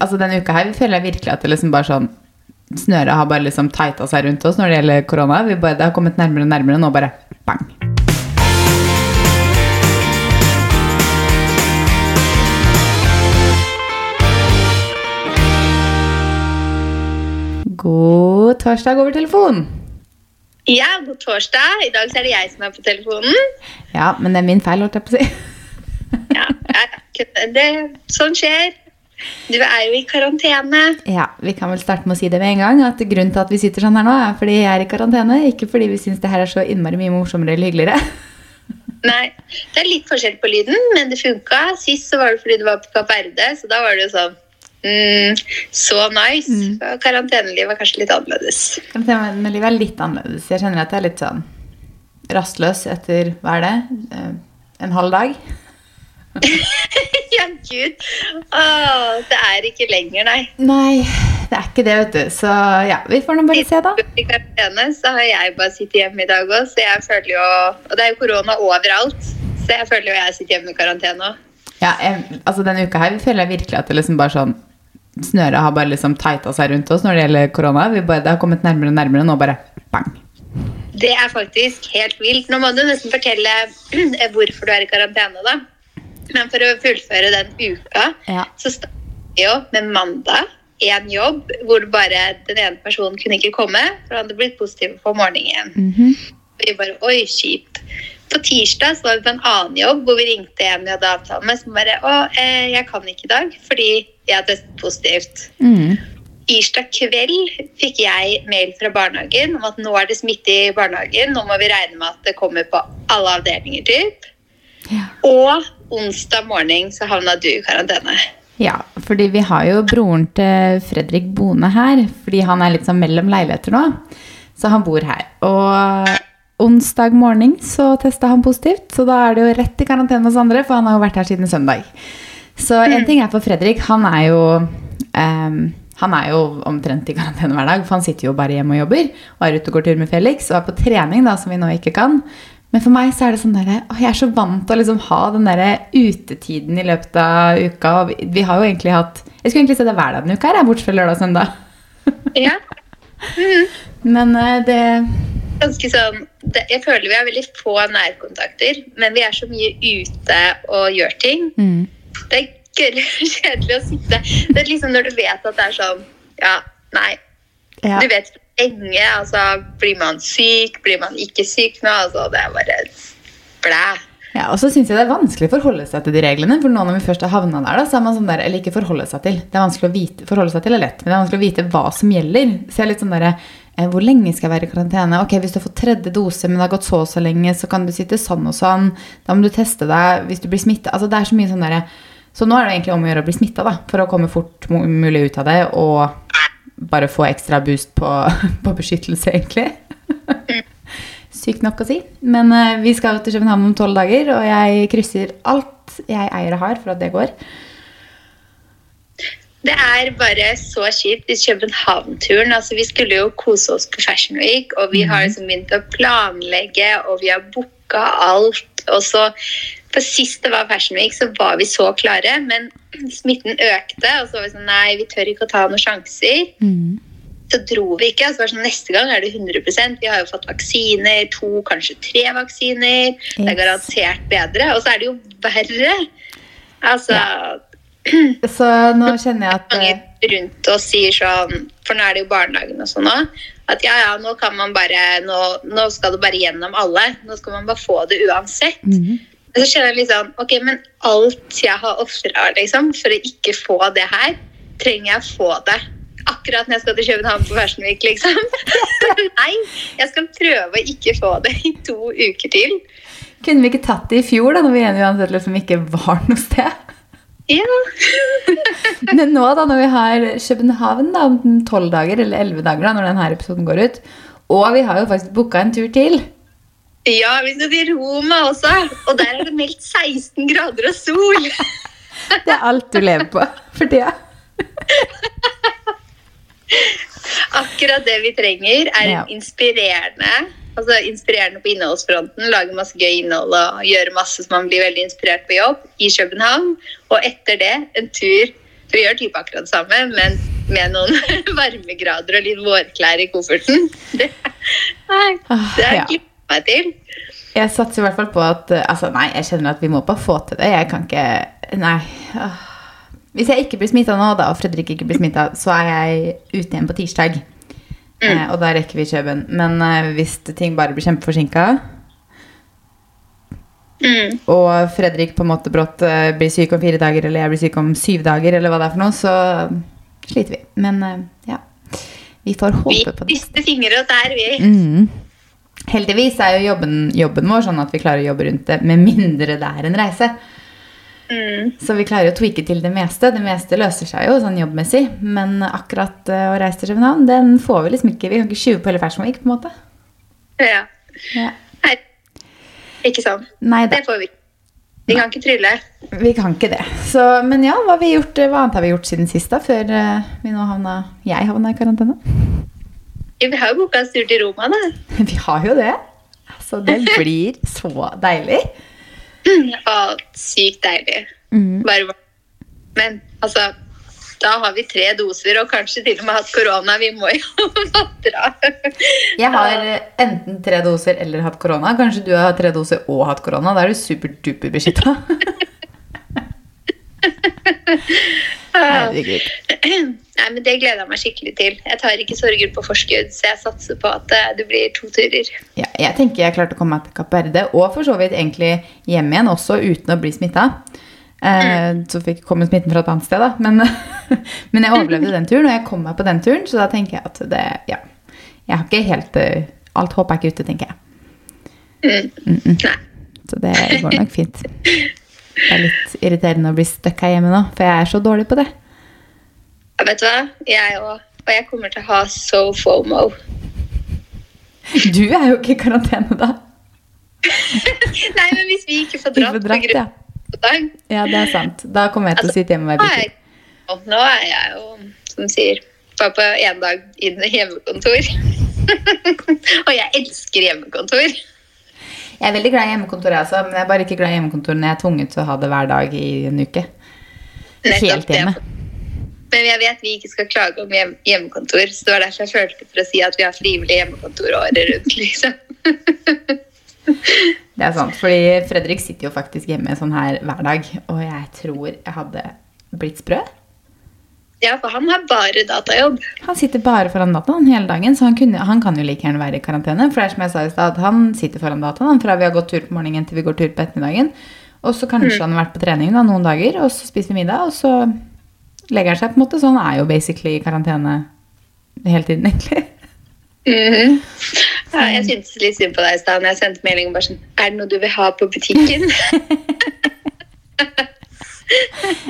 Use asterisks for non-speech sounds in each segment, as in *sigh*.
altså denne uka her føler jeg virkelig at det liksom bare sånn Snøret har bare liksom tighta seg rundt oss når det gjelder korona. Vi bare, det har kommet nærmere og nærmere, nå bare bang. God torsdag over telefon. Ja, god torsdag. I dag er det jeg som er på telefonen. Ja, men det er min feil, holdt jeg på å si. Ja, det, Sånn skjer. Du er jo i karantene. Ja, Vi kan vel starte med å si det med en gang. at Grunnen til at vi sitter sånn her nå, er fordi jeg er i karantene. Ikke fordi vi syns det her er så innmari mye morsommere eller hyggeligere. *laughs* Nei, Det er litt forskjell på lyden, men det funka. Sist så var det fordi du var på Kapp Verde, så da var det jo sånn Mm, så nice. Mm. Karantenelivet er kanskje litt annerledes. Karantenelivet er litt annerledes. Jeg kjenner at jeg er litt sånn rastløs etter hva er det? Eh, en halv dag. *laughs* ja, gud. Åh, det er ikke lenger, nei. Nei, det er ikke det, vet du. Så ja, vi får nå bare se, da. I karantene så har jeg bare sittet hjemme i dag òg, så jeg føler jo Og det er jo korona overalt, så jeg føler jo jeg sitter hjemme i karantene òg. Ja, jeg, altså Denne uka her føler jeg virkelig at det liksom bare sånn snøret har bare liksom tighta seg rundt oss når det gjelder korona. Bare, det har kommet nærmere og nærmere, nå bare bang. Det er faktisk helt vilt. Nå må du nesten fortelle *clears throat* hvorfor du er i karantene, da. Men for å fullføre den uka, ja. så starter vi jo med mandag én jobb hvor bare den ene personen kunne ikke komme, for han hadde blitt positiv på morgenen. Mm -hmm. Vi bare Oi, kjipt. På tirsdag så var vi på en annen jobb hvor vi ringte en vi hadde avtale med, som bare Å, eh, jeg kan ikke i dag fordi jeg har testet positivt. Mm. Tirsdag kveld fikk jeg mail fra barnehagen om at nå er det smitte i barnehagen. Nå må vi regne med at det kommer på alle avdelinger. typ. Ja. Og onsdag morgen så havna du i karantene. Ja, fordi vi har jo broren til Fredrik Bone her. Fordi han er litt sånn mellom leiligheter nå. Så han bor her. Og onsdag morgen så testa han positivt. Så da er det jo rett i karantene hos andre, for han har jo vært her siden søndag. Så en mm. ting er for Fredrik. Han er jo um, han er jo omtrent i karantene hver dag, for han sitter jo bare hjemme og jobber. Og er ute og går tur med Felix og er på trening, da, som vi nå ikke kan. Men for meg så er det sånn derre jeg er så vant til å liksom ha den der utetiden i løpet av uka. Og vi, har jo egentlig hatt Jeg skulle egentlig se det hver dag denne uka, her, bortsett fra lørdag og søndag. Ja. *laughs* Mm. Men uh, det Ganske sånn det, Jeg føler vi har veldig få nærkontakter, men vi er så mye ute og gjør ting. Mm. Det er *laughs* kjedelig å sitte Det er liksom når du vet at det er sånn Ja, nei. Ja. Du vet lenge. Altså, blir man syk? Blir man ikke syk nå? Altså, det er bare blæ. Ja, og så syns jeg det er vanskelig å forholde seg til de reglene. For nå når vi først har havna der, da, så er man sånn der Eller ikke forholde seg til. Det er vanskelig å vite, Forholde seg til er lett, men det er vanskelig å vite hva som gjelder. Så jeg er litt sånn der, eh, Hvor lenge skal jeg være i karantene? Ok, Hvis du har fått tredje dose, men det har gått så og så lenge, så kan du sitte sånn og sånn. Da må du teste deg hvis du blir smitta. Altså, det er så mye sånn derre så nå er det egentlig om å gjøre å bli smitta for å komme fort mulig ut av det og bare få ekstra boost på, *laughs* på beskyttelse, egentlig. *laughs* Sykt nok å si. Men uh, vi skal til København om tolv dager, og jeg krysser alt jeg eier og har for at det går. Det er bare så kjipt. i København-turen altså Vi skulle jo kose oss på Fashion Week, og vi har mhm. liksom begynt å planlegge, og vi har booka alt. Og så for sist det var Fashion Week, så var vi så klare, men *clears throat* smitten økte. Og så var vi sånn Nei, vi tør ikke å ta noen sjanser. Mm. Så dro vi ikke. Så var det sånn, Neste gang er det 100% Vi har jo fått vaksiner. To, kanskje tre vaksiner. Yes. Det er garantert bedre. Og så er det jo verre. Altså ja. *clears throat* Så nå kjenner jeg at Mange rundt oss sier sånn, for nå er det jo barnehagen og sånn òg, at ja, ja, nå kan man bare nå, nå, skal det bare gjennom alle. Nå skal man bare få det uansett. Mm -hmm. Så kjenner jeg litt sånn Ok, men alt jeg har ofra liksom, for å ikke få det her, trenger jeg å få det akkurat når jeg skal til København på Fashion Week, liksom. *laughs* Nei, jeg skal prøve å ikke få det i to uker til. Kunne vi ikke tatt det i fjor, da, når vi uansett liksom ikke var noe sted? Ja. *laughs* Men nå, da, når vi har København da, om tolv dager, eller elleve dager, da, når denne episoden går ut, og vi har jo faktisk booka en tur til ja, vi skal til Roma også. Og der er det meldt 16 grader og sol. *laughs* Det er alt du lever på for tida. *laughs* Akkurat det vi trenger, er en inspirerende altså inspirerende på innholdsfronten. Lage masse gøy innhold og gjøre masse så man blir veldig inspirert på jobb i København. Og etter det en tur vi gjør type akkurat det samme, men med noen *laughs* varmegrader og litt vårklær i kofferten. *laughs* Det, nei, det har jeg gleda meg til. Jeg satser i hvert fall på at Altså, nei, jeg kjenner at vi må bare få til det. Jeg kan ikke Nei. Hvis jeg ikke blir smitta nå, da, og Fredrik ikke blir smitta, så er jeg ute igjen på tirsdag. Mm. Eh, og da rekker vi Kjøben. Men eh, hvis ting bare blir kjempeforsinka, mm. og Fredrik på en måte brått eh, blir syk om fire dager, eller jeg blir syk om syv dager, eller hva det er for noe, så sliter vi. Men ja. Vi får håpe vi på det. Vi krysser fingre og der, vi. Mm. Heldigvis er jo jobben, jobben, vår sånn at vi klarer å jobbe rundt det, med mindre det er en reise. Mm. Så vi klarer å tweake til det meste. Det meste løser seg jo sånn jobbmessig. Men akkurat uh, å reise til København, den får vi liksom ikke. Vi kan ikke skyve på hele Fashion på en måte. Ja. ja. Nei. Ikke sånn. Nei, det får vi. Vi kan ikke trylle. Vi kan ikke det. Så, men ja, hva, gjort, hva, annet har vi gjort siden sist, da? Før uh, vi nå havna Jeg havna i karantene? Vi har jo booka oss tur til Roma, da. *laughs* Vi har jo det. Så det *laughs* blir så deilig. Ja, sykt deilig. Mm. Bare Men altså da har vi tre doser og kanskje til og med hatt korona. Vi må jo *laughs* dra. Jeg har enten tre doser eller hatt korona. Kanskje du har tre doser og hatt korona. Da er du superduper beskytta. *laughs* Herregud. *clears throat* Nei, men Det gleder jeg meg skikkelig til. Jeg tar ikke sorger på forskudd, så jeg satser på at eh, det blir to turer. Ja, jeg tenker jeg klarte å komme meg til Kapp Verde, og for så vidt egentlig hjem igjen, også uten å bli smitta. Eh, mm. Så fikk komme smitten fra et annet sted, da. Men, *laughs* men, jeg overlevde den turen, og jeg kom meg på den turen, så da tenker jeg at det Ja. Jeg har ikke helt eh, Alt håp er ikke ute, tenker jeg. Mm. Mm så det går nok fint. *laughs* Det er litt irriterende å bli stuck her hjemme nå, for jeg er så dårlig på det. Ja, vet du hva? Jeg òg. Og jeg kommer til å ha so fomo. Du er jo ikke i karantene da. *laughs* Nei, men hvis vi ikke får dratt, får dratt ja. Dag. ja, det er sant. Da kommer jeg til altså, å sitte hjemme og være bitter. Nå er jeg jo, som sier, bare på én dag inn i hjemmekontor. *laughs* og jeg elsker hjemmekontor. Jeg er veldig glad i hjemmekontor, jeg også, men jeg er bare ikke glad i hjemmekontor når jeg er tvunget til å ha det hver dag i en uke. Helt hjemme. Men jeg vet vi ikke skal klage om hjem hjemmekontor, så det var derfor jeg følte for å si at vi har frivillig hjemmekontor året rundt, liksom. *laughs* det er sant, fordi Fredrik sitter jo faktisk hjemme sånn her hver dag, og jeg tror jeg hadde blitt sprø. Ja, for han har bare datajobb. Han sitter bare foran dataen hele dagen, så han, kunne, han, kan jo like gjerne være i karantene. For det er som jeg sa i stad, han sitter foran dataen fra vi har gått tur på morgenen til vi går tur på ettermiddagen. Og så kanskje mm. han har vært på trening da, noen dager, og så spiser vi middag, og så legger han seg på en måte. Så han er jo basically i karantene hele tiden, *laughs* egentlig. Mm -hmm. ja, jeg syntes litt synd på deg i stad jeg sendte melding og bare sånn Er det noe du vil ha på butikken? *laughs*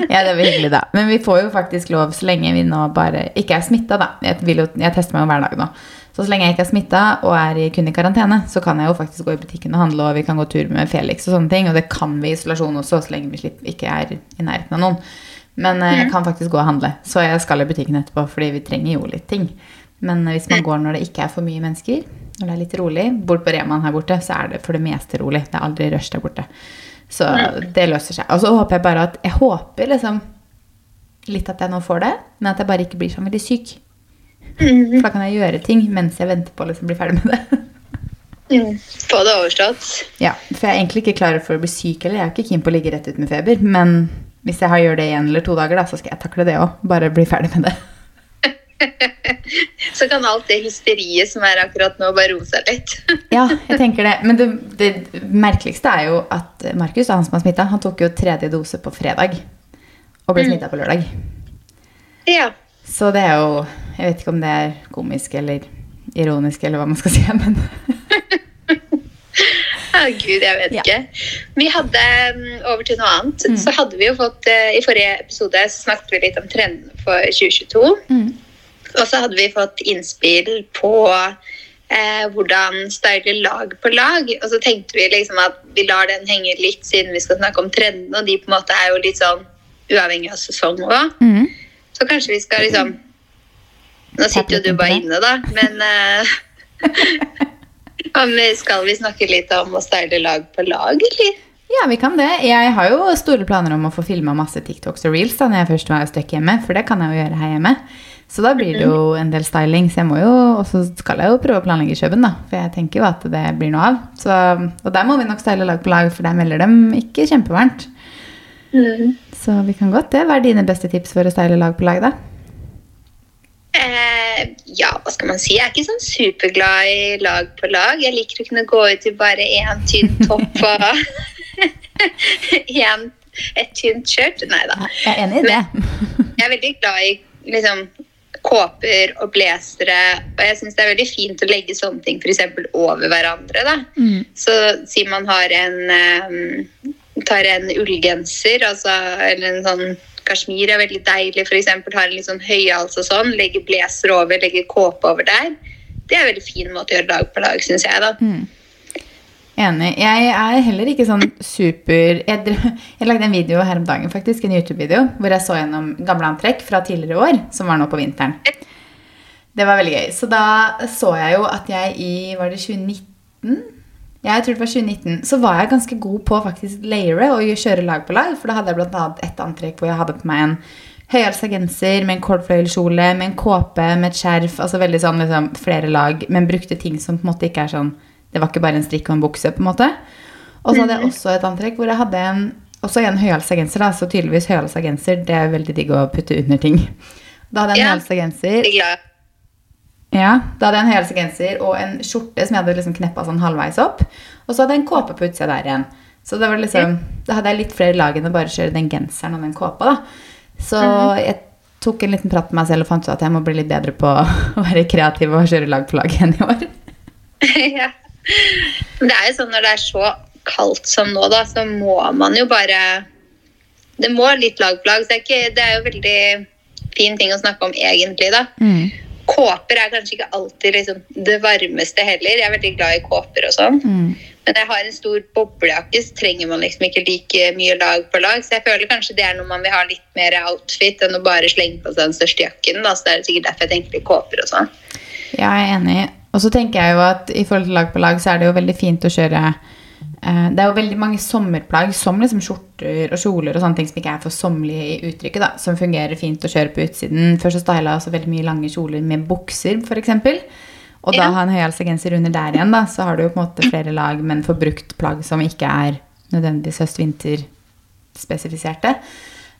ja, det var hyggelig, da. Men vi får jo faktisk lov så lenge vi nå bare ikke er smitta, da. Jeg, jo, jeg, tester meg jo hver dag nå. Så så lenge jeg ikke er smitta og er kun i karantene, så kan jeg jo faktisk gå i butikken og handle, og vi kan gå tur med Felix og sånne ting. Og det kan vi i isolasjon også, så lenge vi slipper, ikke er i nærheten av noen. Men eh, jeg mhm. kan faktisk gå og handle. Så jeg skal i butikken etterpå, fordi vi trenger jo litt ting. Men eh, hvis man går når det ikke er for mye mennesker, når det er litt rolig Bort på Reman her borte, så er det for det meste rolig. Det er aldri rush der borte. Så det løser seg. Og så håper jeg bare at Jeg håper liksom litt at jeg nå får det, men at jeg bare ikke blir så veldig syk. Mm. For da kan jeg gjøre ting mens jeg venter på å liksom bli ferdig med det. Mm. Få det overstått. Ja, for jeg er egentlig ikke klar for å bli syk eller Jeg er ikke keen på å ligge rett ut med feber. Men hvis jeg har gjør det én eller to dager, da, så skal jeg takle det òg. Bare bli ferdig med det. *laughs* så kan alt det hysteriet som er akkurat nå, bare roe seg litt. *laughs* ja, jeg tenker det. Men det, det merkeligste er jo at Markus, han som har smitta, han tok jo tredje dose på fredag. Og ble mm. smitta på lørdag. Ja. Så det er jo Jeg vet ikke om det er komisk eller ironisk, eller hva man skal si, *laughs* men oh, Gud, jeg vet ja. ikke. Vi hadde, mm, Over til noe annet. Mm. Så hadde vi jo fått eh, I forrige episode snakket vi litt om trendene for 2022. Mm. Og så hadde vi fått innspill på eh, hvordan style lag på lag. Og så tenkte vi liksom at vi lar den henge litt, siden vi skal snakke om trendene, og de på en måte er jo litt sånn uavhengig av sesong òg. Mm. Så kanskje vi skal liksom Nå sitter jo du bare inne, da, men eh, *laughs* skal vi snakke litt om å style lag på lag, eller? Ja, vi kan det. Jeg har jo store planer om å få filma masse TikToks og reels da, når jeg først var et stykke hjemme, for det kan jeg jo gjøre her hjemme. Så da blir det jo en del styling. Så jeg må jo, og så skal jeg jo prøve å planlegge kjøpen, da. For jeg tenker jo at det blir noe av. Så, og der må vi nok style lag på lag, for der melder dem ikke kjempevarmt. Mm. Så vi kan godt det. Hva er dine beste tips for å style lag på lag, da? Eh, ja, hva skal man si? Jeg er ikke sånn superglad i lag på lag. Jeg liker å kunne gå ut i bare én tynn *laughs* topp og *laughs* én, et tynt skjørt. Nei da. Jeg er enig i det. jeg er veldig glad i liksom kåper og blazere. Og jeg syns det er veldig fint å legge sånne ting f.eks. over hverandre. da. Mm. Så si man har en um, tar en ullgenser, altså, eller en sånn kasjmir er veldig deilig, f.eks. Har en litt sånn høyhals og sånn, legger blazer over, legger kåpe over der. Det er en veldig fin måte å gjøre dag på dag, syns jeg, da. Mm. Enig. Jeg er heller ikke sånn super Jeg, *laughs* jeg lagde en video her om dagen, faktisk, en YouTube-video, hvor jeg så gjennom gamle antrekk fra tidligere år, som var nå på vinteren. Det var veldig gøy. Så da så jeg jo at jeg i Var det 2019? Jeg tror det var 2019. Så var jeg ganske god på faktisk layere og kjøre lag på lag. For da hadde jeg bl.a. et antrekk hvor jeg hadde på meg en høyhalsa genser med en kordfløyelskjole, med en kåpe, med et skjerf. Altså veldig sånn liksom, flere lag, men brukte ting som på en måte ikke er sånn det var ikke bare en strikk og en bukse. på en måte. Og så hadde jeg mhm. også et antrekk hvor jeg hadde en også en høyhalsa genser. da, Så tydeligvis høyhalsa genser det er veldig digg å putte under ting. Da hadde jeg en ja. høyhalsa genser. Ja, da hadde jeg en høyhalsa genser og en skjorte som jeg hadde liksom kneppa sånn halvveis opp. Og så hadde jeg en kåpe på utsida der igjen. Så det var liksom, da hadde jeg litt flere lag enn å bare kjøre den genseren og den kåpa. da. Så mhm. jeg tok en liten prat med meg selv og fant ut at jeg må bli litt bedre på *laughs* å være kreativ og kjøre lag på lag igjen i år. *laughs* ja. Det er jo sånn når det er så kaldt som nå, da, så må man jo bare Det må litt lag på lag. Så det er, ikke, det er jo veldig fin ting å snakke om egentlig, da. Mm. Kåper er kanskje ikke alltid liksom, det varmeste heller. Jeg er veldig glad i kåper og sånn. Mm. Men jeg har en stor boblejakke, så trenger man liksom ikke like mye lag på lag. Så jeg føler kanskje det er når man vil ha litt mer outfit enn å bare slenge på seg den største jakken. Da. Så det er sikkert derfor jeg tenker litt kåper og sånn. Ja, jeg er enig. Og så tenker jeg jo at i forhold til lag på lag, så er det jo veldig fint å kjøre eh, Det er jo veldig mange sommerplagg, som liksom skjorter og kjoler og sånne ting som ikke er for sommerlige i uttrykket, da, som fungerer fint å kjøre på utsiden. Før så styla jeg også veldig mye lange kjoler med bukser, f.eks. Og da ha en høyhalsa genser under der igjen, da, så har du jo på en måte flere lag, men forbrukt plagg som ikke er nødvendigvis høst-vinter-spesifiserte.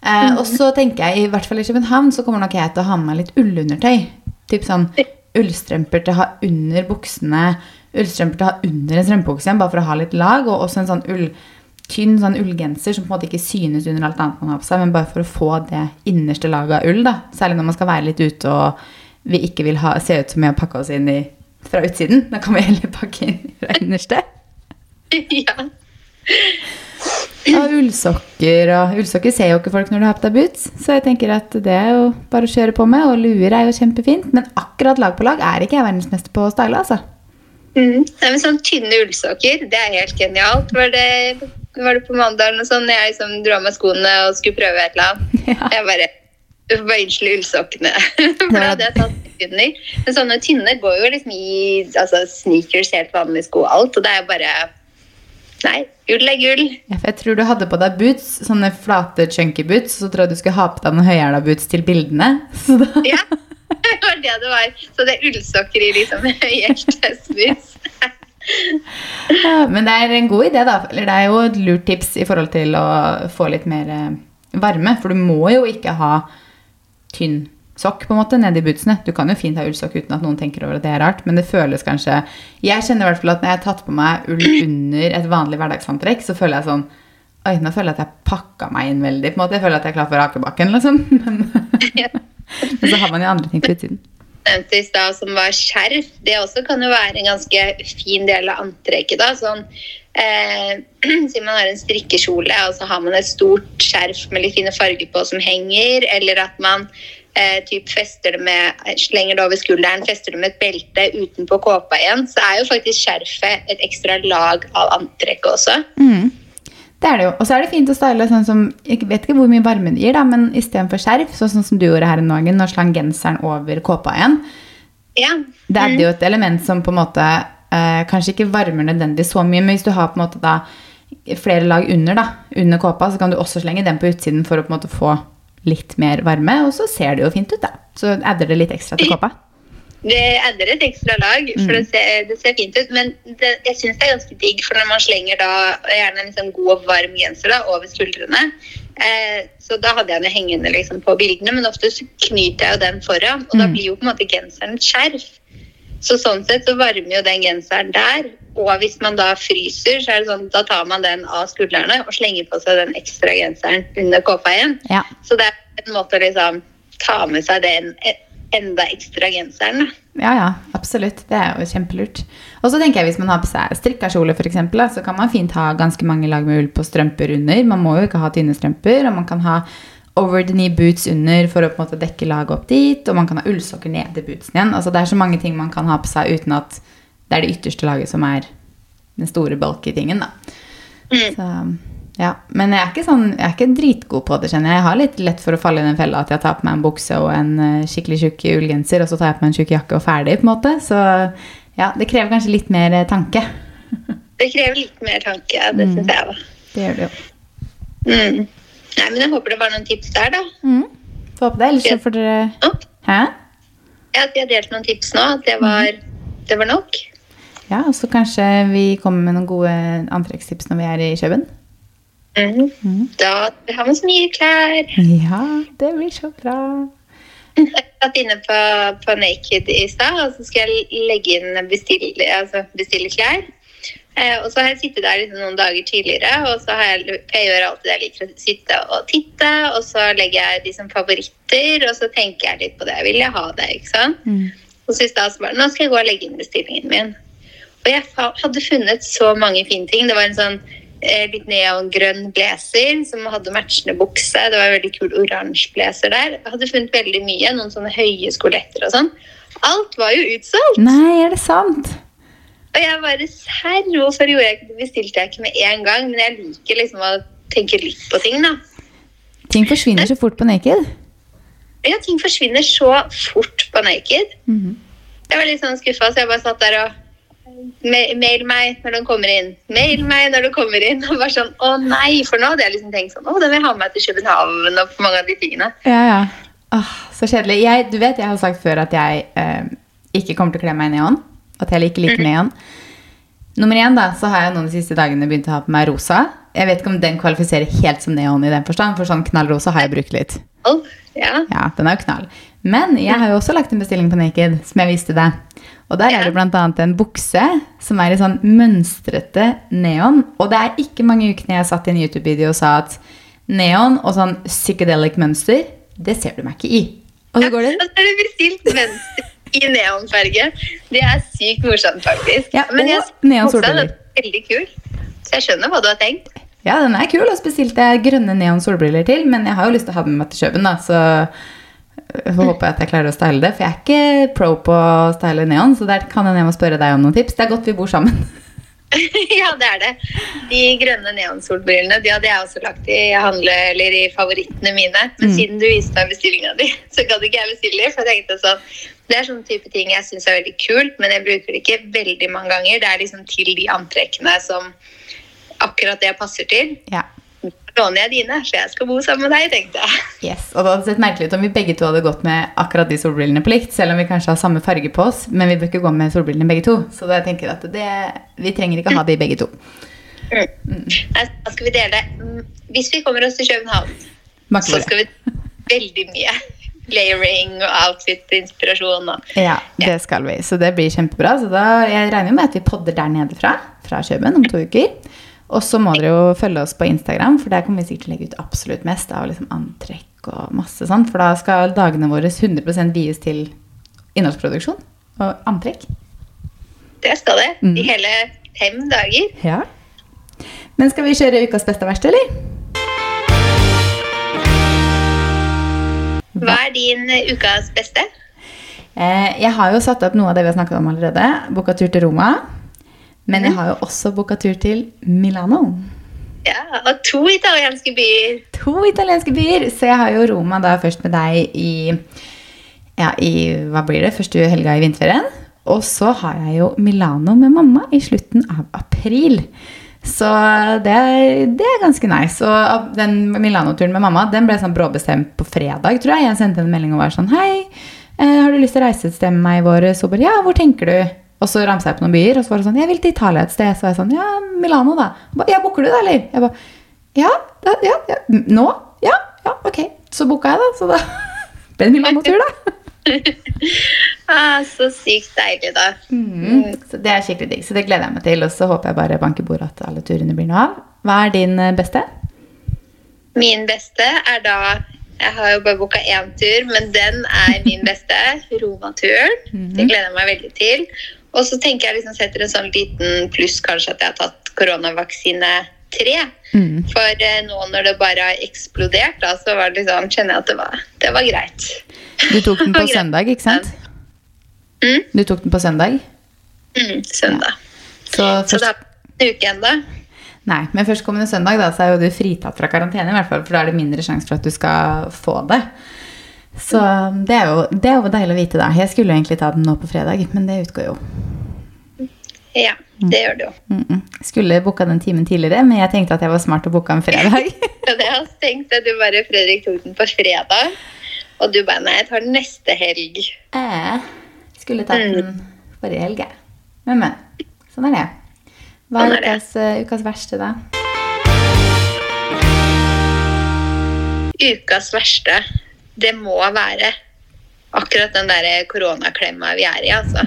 Eh, mm. Og så tenker jeg, i hvert fall i København, så kommer nok jeg til å ha med meg litt ullundertøy. Typ sånn ullstrømper til å ha under buksene. Ullstrømper til å ha under en strømpebukse bare for å ha litt lag. Og også en sånn ull, tynn sånn ullgenser som på en måte ikke synes under alt annet man har på seg, men bare for å få det innerste laget av ull. da. Særlig når man skal være litt ute og vi ikke vil ha, se ut som vi har pakka oss inn i, fra utsiden. Da kan vi heller pakke inn fra innerste. *laughs* ja. Og ullsokker og Ullsokker ser jo ikke folk når du har på deg boots, så jeg tenker at det er jo bare å kjøre på med. Og luer er jo kjempefint, men akkurat lag på lag er ikke jeg verdensmester på å style, altså. Mm. Nei, men sånn tynne ullsokker, det er helt genialt. Var det, var det på mandag eller sånn jeg liksom dro av meg skoene og skulle prøve et eller annet? *laughs* Ja. Jeg bare Du får bare unnskylde ullsokkene. *laughs* For da hadde jeg tatt under. Men sånne tynne går jo liksom i altså, sneakers, helt vanlige sko, alt. Og det er jo bare Nei, gull er gull. Ja, jeg tror du hadde på deg boots, sånne flate chunky boots, så tror jeg du skulle ha på deg noen høyhæla boots til bildene. *laughs* ja, *laughs* det var det det var. Så det er ullsokker i liksom *laughs* høyhælte boots. ja, men det er en god idé, da. Eller det er jo et lurt tips i forhold til å få litt mer eh, varme. For du må jo ikke ha tynn sokk på en måte, nedi bootsene. Du kan jo fint ha ullsokk uten at noen tenker over at det er rart, men det føles kanskje Jeg kjenner i hvert fall at når jeg har tatt på meg ull under et vanlig hverdagsantrekk, så føler jeg sånn Oi, nå føler jeg at jeg pakka meg inn veldig. på en måte. Jeg føler at jeg er klar for akebakken, liksom. *laughs* Men, *laughs* *laughs* men, så har man jo andre ting på utsiden. Nevnte i stad som var skjerf. Det også kan jo være en ganske fin del av antrekket. da, sånn Eh, *clears throat* siden man har en strikkekjole og så har man et stort skjerf med litt fine farger på som henger, eller at man typ fester det med, slenger det over skulderen, fester det med et belte utenpå kåpa igjen, så er jo faktisk skjerfet et ekstra lag av antrekk også. Mm. Det er det jo. Og så er det fint å style sånn som Jeg vet ikke hvor mye varme det gir, da, men istedenfor skjerf, sånn som du gjorde her i Norge, når slang genseren over kåpa igjen, ja. det er jo mm. et element som på en måte eh, kanskje ikke varmer nødvendig så mye, men hvis du har på en måte da flere lag under, da, under kåpa, så kan du også slenge den på utsiden for å på en måte få litt mer varme, og så ser det jo fint ut, da. Så adder det litt ekstra til kåpa. Det adder et ekstra lag, for mm. det, ser, det, ser, fint ut. Men det, jeg syns det er ganske digg, for når man slenger da gjerne en liksom god og varm genser da, over skuldrene eh, Så da hadde jeg den hengende liksom, på bildene, men ofte så knyter jeg jo den foran, og mm. da blir jo på en måte genseren et skjerf. Så sånn sett så varmer jo den genseren der. Og hvis man da fryser, så er det sånn, da tar man den av skuldrene og slenger på seg den ekstra genseren under kåpa igjen. Ja. Så det er en måte å liksom ta med seg den enda ekstra genseren. Ja, ja, absolutt. Det er jo kjempelurt. Og så tenker jeg hvis man har på seg strikka kjole, f.eks., så kan man fint ha ganske mange lag med ull på strømper under. Man må jo ikke ha tynne strømper, og man kan ha over the knee boots under for å på en måte dekke laget opp dit. Og man kan ha ullsokker nede i bootsen igjen. Altså Det er så mange ting man kan ha på seg uten at det er det ytterste laget som er den store bulky tingen. da. Mm. Så, ja. Men jeg er, ikke sånn, jeg er ikke dritgod på det, kjenner jeg. Jeg har litt lett for å falle i den fella at jeg tar på meg en bukse og en uh, skikkelig tjukk ullgenser, og så tar jeg på meg en tjukk jakke og ferdig, på en måte. Så ja, det krever kanskje litt mer uh, tanke. det krever litt mer tanke, det mm. syns jeg òg. Det gjør det jo. Mm. Nei, men jeg håper det var noen tips der, da. Mm. Får håpe det. Ellers så får dere Hæ? Ja, at vi har delt noen tips nå. At det var, det var nok. Ja, og så kanskje vi kommer med noen gode antrekkstips når vi er i kjøben. Mm. Mm. Da har vi så mye klær. Ja, det blir så bra. Jeg satt inne på, på Naked i stad, og så skal jeg legge inn bestille, altså bestille klær. Eh, og så har jeg sittet der liksom noen dager tidligere, og så har jeg, jeg gjør alltid det jeg liker å sitte og titte. Og så legger jeg de som favoritter, og så tenker jeg litt på det. Vil jeg ha det? ikke sant? Mm. Og så i stad bare Nå skal jeg gå og legge inn bestillingen min. Og jeg hadde funnet så mange fine ting. Det var en sånn eh, litt neongrønn blazer som hadde matchende bukse. Det var en veldig kul oransje blazer der. Jeg hadde funnet veldig mye. Noen sånne høye skoletter og sånn. Alt var jo utsolgt. Nei, er det sant? Og jeg bare Serr, hvorfor gjorde jeg ikke det? Bestilte jeg ikke med en gang? Men jeg liker liksom å tenke litt på ting, da. Ting forsvinner så fort på Naked? Ja, ting forsvinner så fort på Naked. Mm -hmm. Jeg var litt sånn skuffa, så jeg bare satt der og Mail meg når den kommer inn. Mail meg når den kommer inn. *laughs* Og bare sånn, Å nei, for nå hadde jeg liksom tenkt sånn Å, den vil jeg ha med meg til København og mange av de tingene. Ja, ja. Åh, så kjedelig. Jeg, du vet, jeg har sagt før at jeg eh, ikke kommer til å kle meg i neon. At jeg liker like neon. Nummer én da, så har jeg noen de siste dagene begynt å ha på meg rosa. Jeg vet ikke om den kvalifiserer helt som neon i den forstand, for sånn knallrosa har jeg brukt litt. Oh, ja. ja, den er jo knall. Men jeg har jo også lagt en bestilling på Naked, som jeg viste deg. Og der er det bl.a. en bukse som er i sånn mønstrete neon. Og det er ikke mange ukene jeg satt i en YouTube-video og sa at neon og sånn psychedelic mønster, det ser du meg ikke i. Og så går det. Ja, så er det bestilt mønster i neonfarge. Det er sykt morsomt, faktisk. Ja, Men jeg neon solbriller. er veldig kul. Så jeg skjønner hva du har tenkt. Ja, den er kul, og spesielt det er grønne neon solbriller til. Men jeg har jo lyst til å ha den med meg til Kjøben, da, så jeg håper jeg at jeg klarer å style det. For jeg er ikke pro på å style neon, så der kan jeg spørre deg om noen tips. Det er godt vi bor sammen. *laughs* *laughs* ja, det er det. De grønne neonsolbrillene de hadde jeg også lagt i handle, eller i favorittene mine. Men mm. siden du viste meg bestillinga di, *laughs* så gadd ikke jeg bestille. For jeg tenkte sånn Det er sånne type ting jeg syns er veldig kult, men jeg bruker det ikke veldig mange ganger. Det er liksom til de antrekkene som akkurat det passer til. Ja låner jeg dine, så jeg skal bo sammen med deg, tenkte jeg. Yes, og Det hadde sett merkelig ut om vi begge to hadde gått med akkurat de solbrillene på likt, selv om vi kanskje har samme farge på oss, men vi bør ikke gå med solbrillene begge to. Så jeg tenker at det, vi trenger ikke ha de begge to. Mm. Mm. Da skal vi dele Hvis vi kommer oss til København, så skal vi veldig mye layering og outfit-inspirasjon. Ja, det skal vi. Så det blir kjempebra. Så da, jeg regner med at vi podder der nede fra, fra Kjøben om to uker. Og så må dere jo følge oss på Instagram, for der kommer vi sikkert til å legge ut absolutt mest av liksom antrekk og masse sånn. For da skal dagene våre 100% vies til innholdsproduksjon og antrekk. Det skal det. Mm. I hele fem dager. Ja. Men skal vi kjøre ukas beste og verste, eller? Hva er din ukas beste? Eh, jeg har jo satt opp noe av det vi har snakket om allerede. Boka tur til Roma. Men jeg mhm. har jo også booka tur til Milano. Ja, Og to italienske byer. To italienske byer. Så jeg har jo Roma da først med deg i, ja, i hva blir det, første helga i vinterferien. Og så har jeg jo Milano med mamma i slutten av april. Så det, det, er ganske nice. Og den Milano-turen med mamma den ble sånn bråbestemt på fredag, tror jeg. Jeg sendte en melding og var sånn Hei, eh, har du lyst til å reise et sted med meg i vår? Så bare Ja, hvor tenker du? Og så ramsa jeg på noen byer, og så var det sånn Jeg vil til Italia et sted. Så var jeg sånn Ja, Milano, da. Ba, ja, booker du det, eller? Jeg bare ja, ja, ja, Nå? Ja, ja, ok. Så booka jeg, da. Så da *laughs* ble det Milano-tur, da. *laughs* ah, så sykt deilig, da. Mm. Så Det er skikkelig digg. Så det gleder jeg meg til. Og så håper jeg bare banker bordet at alle turene blir noe av. Hva er din eh, beste? Min beste er da Jeg har jo bare booka én tur, men den er min beste. *laughs* Roma-turen. Mm Det gleder jeg meg veldig til. Og så tenker jeg liksom setter en sånn liten pluss kanskje at jeg har tatt koronavaksine tre. Mm. For eh, nå når det bare har eksplodert, da, så var det liksom, kjenner jeg at det var, det var greit. Du tok *laughs* den på søndag, ikke sant? Mm? Du tok den på søndag? Mm, søndag. Ja. Så, først... så det er en uke ennå. Nei, men førstkommende søndag da, så er jo du fritatt fra karantene, i hvert fall, for da er det mindre sjanse for at du skal få det. Så det er, jo, det er jo deilig å vite, da. Jeg skulle egentlig ta den nå på fredag, men det utgår jo. Ja, det gjør det jo. Mm -mm. Skulle booka den timen tidligere, men jeg tenkte at jeg var smart å booka en fredag. *laughs* ja, det har jeg tenkte du bare Fredrik tok den på fredag, og du bare nei, jeg tar den neste helg. Jeg skulle tatt mm. den forrige helg, jeg. Men, men. Sånn er det. Hva er, sånn ukas, uh, ukas verste, da? Ukas verste, det må være akkurat den der koronaklemma vi er i, altså.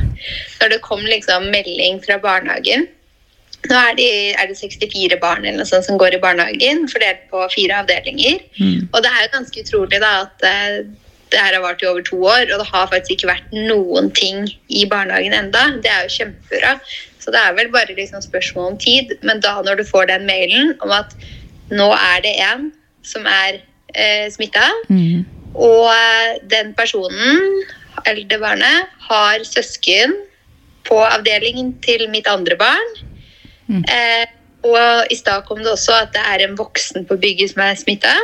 Når det kom liksom melding fra barnehagen Nå er, de, er det 64 barn eller noe sånt som går i barnehagen, fordelt på fire avdelinger. Mm. Og det er jo ganske utrolig da at uh, det her har vart i over to år, og det har faktisk ikke vært noen ting i barnehagen enda. Det er jo kjempebra. Så det er vel bare liksom spørsmål om tid. Men da når du får den mailen om at nå er det en som er eh, smitta, mm. Og eh, den personen, eller det barnet, har søsken på avdelingen til mitt andre barn. Mm. Eh, og i stad kom det også at det er en voksen på bygget som er smitta.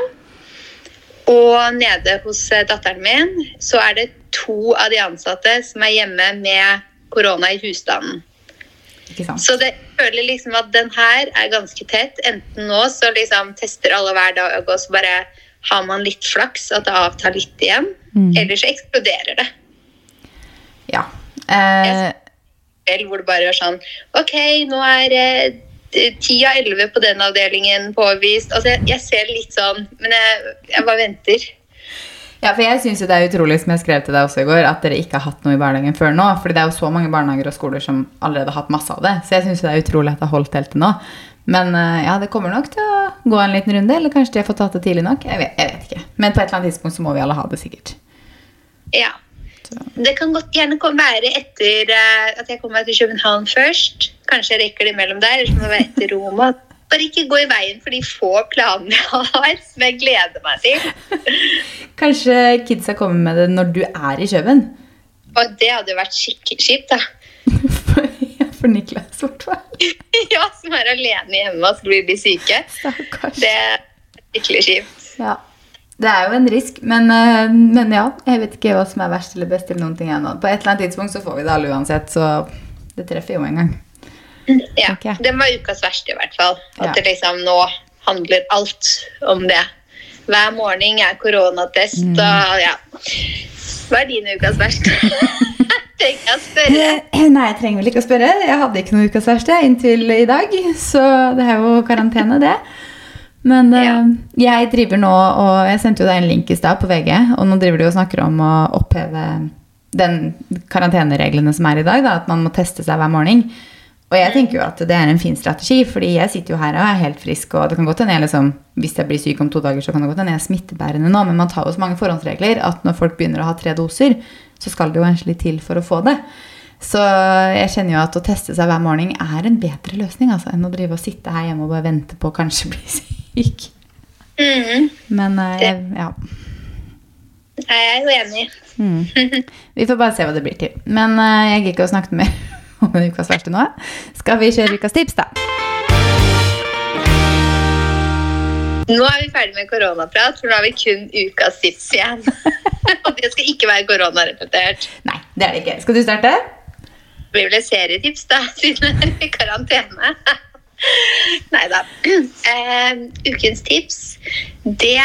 Og nede hos eh, datteren min så er det to av de ansatte som er hjemme med korona i husstanden. Så det føler liksom at den her er ganske tett. Enten nå så liksom tester alle hver dag, og så bare har man litt flaks, at det avtar litt igjen. Mm. så eksploderer det. Ja. Eh... Hvor det bare er sånn OK, nå er eh, ti av elleve på den avdelingen påvist. Altså, jeg, jeg ser litt sånn, men jeg, jeg bare venter. Ja, for jeg syns det er utrolig som jeg skrev til deg også i går, at dere ikke har hatt noe i barnehagen før nå. fordi det er jo så mange barnehager og skoler som allerede har hatt masse av det. Så jeg syns det er utrolig at det har holdt helt til nå. Men eh, ja, det kommer nok til å gå en liten runde. Eller kanskje de har fått tatt det tidlig nok. Jeg vet, jeg vet, ikke. Men på et eller annet tidspunkt så må vi alle ha det, sikkert. Ja. Så. Det kan godt gjerne være etter uh, at jeg kommer meg til København først. Kanskje jeg rekker det imellom der, eller så må det være etter Roma. Bare ikke gå i veien for de få planene jeg har, som jeg gleder meg til. *laughs* Kanskje kidsa kommer med det når du er i København? Og det hadde jo vært skikkelig kjipt, da. For Niklas, i hvert fall. ja, som er alene hjemme og skulle bli syke. Stakkars. Det er skikkelig kjipt. Ja. Det er jo en risk, men, eh, men, ja. Jeg vet ikke hva som er verst eller best. eller noen ting ennå. På et eller annet tidspunkt så får vi det alle uansett, så det treffer jo en gang. Ja. Okay. Det var ukas verste, i hvert fall. At ja. det liksom nå handler alt om det. Hver morgen er koronatest mm. og ja. Hva er din ukas verste? *laughs* Trenger jeg spørre? Eh, nei, jeg trenger vel ikke å spørre. Jeg hadde ikke noe ukas verste inntil i dag, så det er jo karantene, det. Men ja. uh, jeg driver nå og Jeg sendte jo deg en link i stad på VG, og nå driver du og snakker om å oppheve den karantenereglene som er i dag, da, at man må teste seg hver morgen. Og jeg tenker jo at det er en fin strategi, fordi jeg sitter jo her og er helt frisk. Og det kan godt hende jeg liksom, hvis jeg blir syk om to dager, så kan det godt hende jeg er smittebærende nå. Men man tar jo så mange forhåndsregler at når folk begynner å ha tre doser, så skal det jo egentlig til for å få det. Så jeg kjenner jo at å teste seg hver morgen er en bedre løsning altså, enn å drive og sitte her hjemme og bare vente på å kanskje bli *laughs* syk. Mm. Men uh, jeg, ja. Jeg er jo enig. Mm. *laughs* Vi får bare se hva det blir til. Men uh, jeg gikk og snakket med *laughs* om ukas verste nå. Skal vi kjøre ukas tips, da? Nå er vi ferdig med koronaprat, for nå har vi kun ukas tips igjen. *laughs* Og det skal ikke være koronarepetert. Nei, det er det ikke. Skal du starte? Det blir vel et serietips, da, siden vi er i karantene. Nei da. Uh, ukens tips, det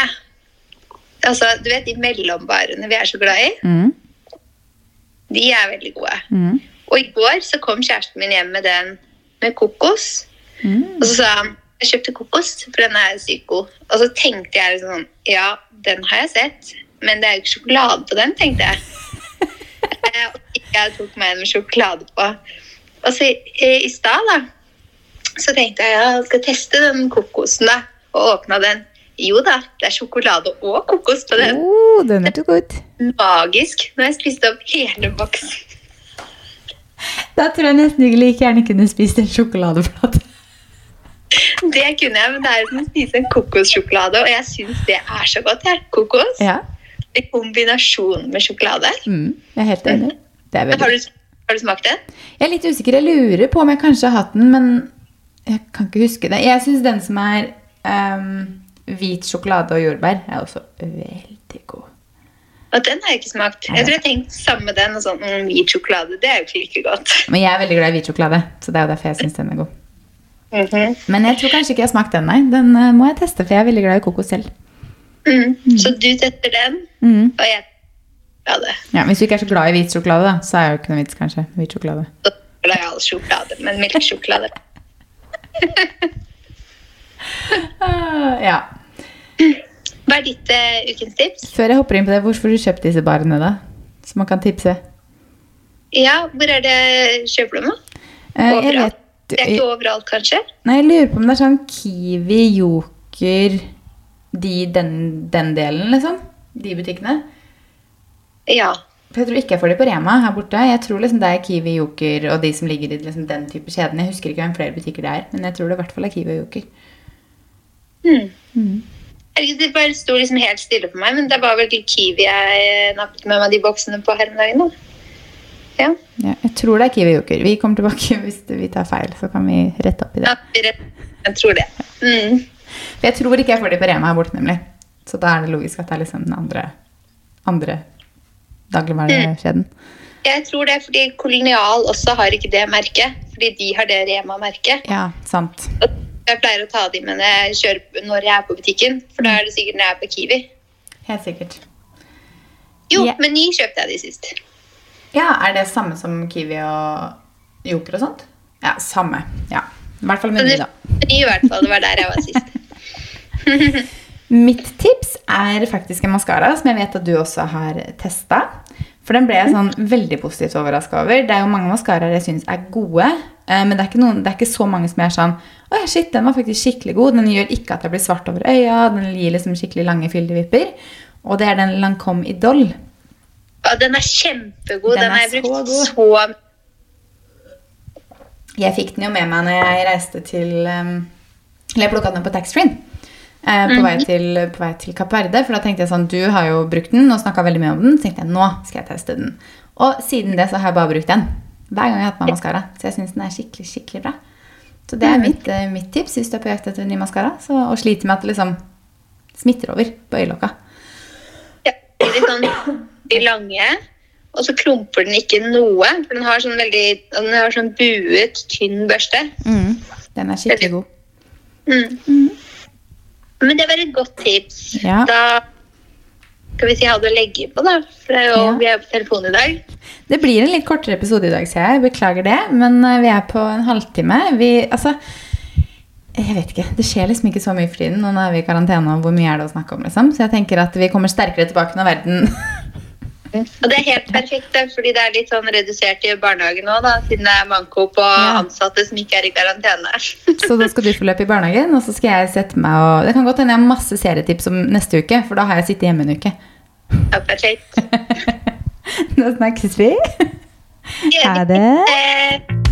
Altså, du vet de mellombarene vi er så glad i? Mm. De er veldig gode. Mm. Og i går så kom kjæresten min hjem med den med kokos. Mm. Og så sa han jeg kjøpte kokos, for den er sykt god. Og så tenkte jeg sånn Ja, den har jeg sett, men det er jo ikke sjokolade på den, tenkte jeg. *laughs* Eh, jeg tok meg en sjokolade på. Og så i, i stad, da, så tenkte jeg ja, jeg skal teste den kokosen, da. Og åpna den. Jo da, det er sjokolade og kokos på den. Oh, den er så god. Magisk. Nå har jeg spist opp hele boksen. Da tror jeg nesten ikke like gjerne kunne spist en sjokoladeplate. Det kunne jeg, men det er som å spise en kokossjokolade, og jeg syns det er så godt. Jeg. Kokos ja. i kombinasjon med sjokolade. Mm, jeg er helt enig. Er har, du, har, du, smakt den? Jeg er litt usikker. Jeg lurer på om jeg kanskje har hatt den, men jeg kan ikke huske det. Jeg syns den som er um hvit sjokolade og jordbær er også veldig god. Og den har jeg ikke smakt. Jeg tror jeg tenkte samme den. og sånn, mm, Hvit sjokolade det er jo ikke like godt. Men jeg er veldig glad i hvit sjokolade, så det er jo derfor jeg syns den er god. Mm -hmm. Men jeg tror kanskje ikke jeg har smakt den, nei. Den uh, må jeg teste, for jeg er veldig glad i kokos selv. Mm. Mm. Så du tester den, mm. og jeg ja, det. Ja, Hvis du ikke er så glad i hvit sjokolade, da, så er det jo ikke noe vits, kanskje. Hvit sjokolade. Så glad i all sjokolade, men melkesjokolade. *laughs* *laughs* ja. Hva er ditt uh, ukens tips? Før jeg hopper inn på det, Hvorfor du kjøpt disse barene, da? Så man kan tipse. Ja, hvor er det kjøper du dem? jeg overalt? Det er ikke overalt, kanskje? Nei, jeg lurer på om det er sånn Kiwi, Joker de, den, den delen, liksom. De butikkene. Ja. For Jeg tror ikke jeg får de på Rema her borte. Jeg tror liksom det er Kiwi, Joker og de som ligger i liksom den type kjeden. Jeg husker ikke hvem flere butikker det er, men jeg tror det i hvert fall er Kiwi og Joker. Mm. Mm. Det bare sto liksom helt stille for meg, men det var vel Kiwi jeg nappet med meg de boksene på her om dagen. Ja. ja. jeg tror det er Kiwi Joker. Vi kommer tilbake *laughs* hvis vi tar feil, så kan vi rette opp i det. Ja, jeg tror det. Mm. Jeg tror ikke jeg får de på Rema her borte, nemlig. Så da er det logisk at det er liksom den andre, andre dagligvarekjeden. Mm. Jeg tror det fordi Kolonial også har ikke det merket. Fordi de har det Rema-merket. Ja, sant. Jeg pleier å ta de med når jeg, kjører, når jeg er på butikken, for da er det sikkert når jeg er på Kiwi. Helt sikkert. Jo, yeah. Meny kjøpte jeg de sist. Ja, Er det samme som Kiwi og Joker og sånt? Ja, samme. Ja. I hvert fall Meny, da. I hvert fall. Det var der jeg var sist. *laughs* Mitt tips er faktisk en maskara som jeg vet at du også har testa. For den ble jeg sånn veldig positivt overraska over. Det er jo mange maskaraer jeg syns er gode, eh, men det er, noen, det er, ikke så mange som er sånn Å ja, shit, den var faktisk skikkelig god. Den gjør ikke at jeg blir svart over øya. Den gir liksom skikkelig lange, fyldevipper. Og det er den Lancome Idol. Ja, den er kjempegod. Den, den har jeg brukt så, så Jeg fikk den jo med meg når jeg reiste til um, Eller jeg plukka den på taxfree-en. på, vei mhm. til, på vei til Kapp Verde. For da tenkte jeg sånn Du har jo brukt den og snakka veldig mye om den. Så tenkte jeg nå skal jeg teste den. Og siden det så har jeg bare brukt den. Hver gang jeg har hatt meg maskara. Så jeg syns den er skikkelig skikkelig bra. Så det er mhm. mitt, uh, mitt tips hvis du er på jakt etter en ny maskara. Og sliter med at det liksom smitter over på øyelokka. Ja, litt sånn de lange. Og så klumper den ikke noe. For den har sånn veldig Den har sånn buet, tynn børste. Mm, den er skikkelig god. Mm. Mm. Men det var et godt tips. Ja. Da skal vi si ha det å legge på, da. For er jo, ja. vi er på telefon i dag. Det blir en litt kortere episode i dag, ser jeg. Beklager det. Men eh, vi er på en halvtime. Vi, altså jeg vet ikke, Det skjer liksom ikke så mye for tiden. Nå er vi i karantene, og hvor mye er det å snakke om? liksom? Så jeg tenker at vi kommer sterkere tilbake når verden Og det er helt perfekt, fordi det er litt sånn redusert i barnehagen nå, da, siden det er manko på ja. ansatte som ikke er i karantene. *laughs* så da skal du få løpe i barnehagen, og så skal jeg sette meg og Det kan godt hende jeg har masse serietips om neste uke, for da har jeg sittet hjemme en uke. Ja, perfekt. *laughs* da snakkes vi. Ha det.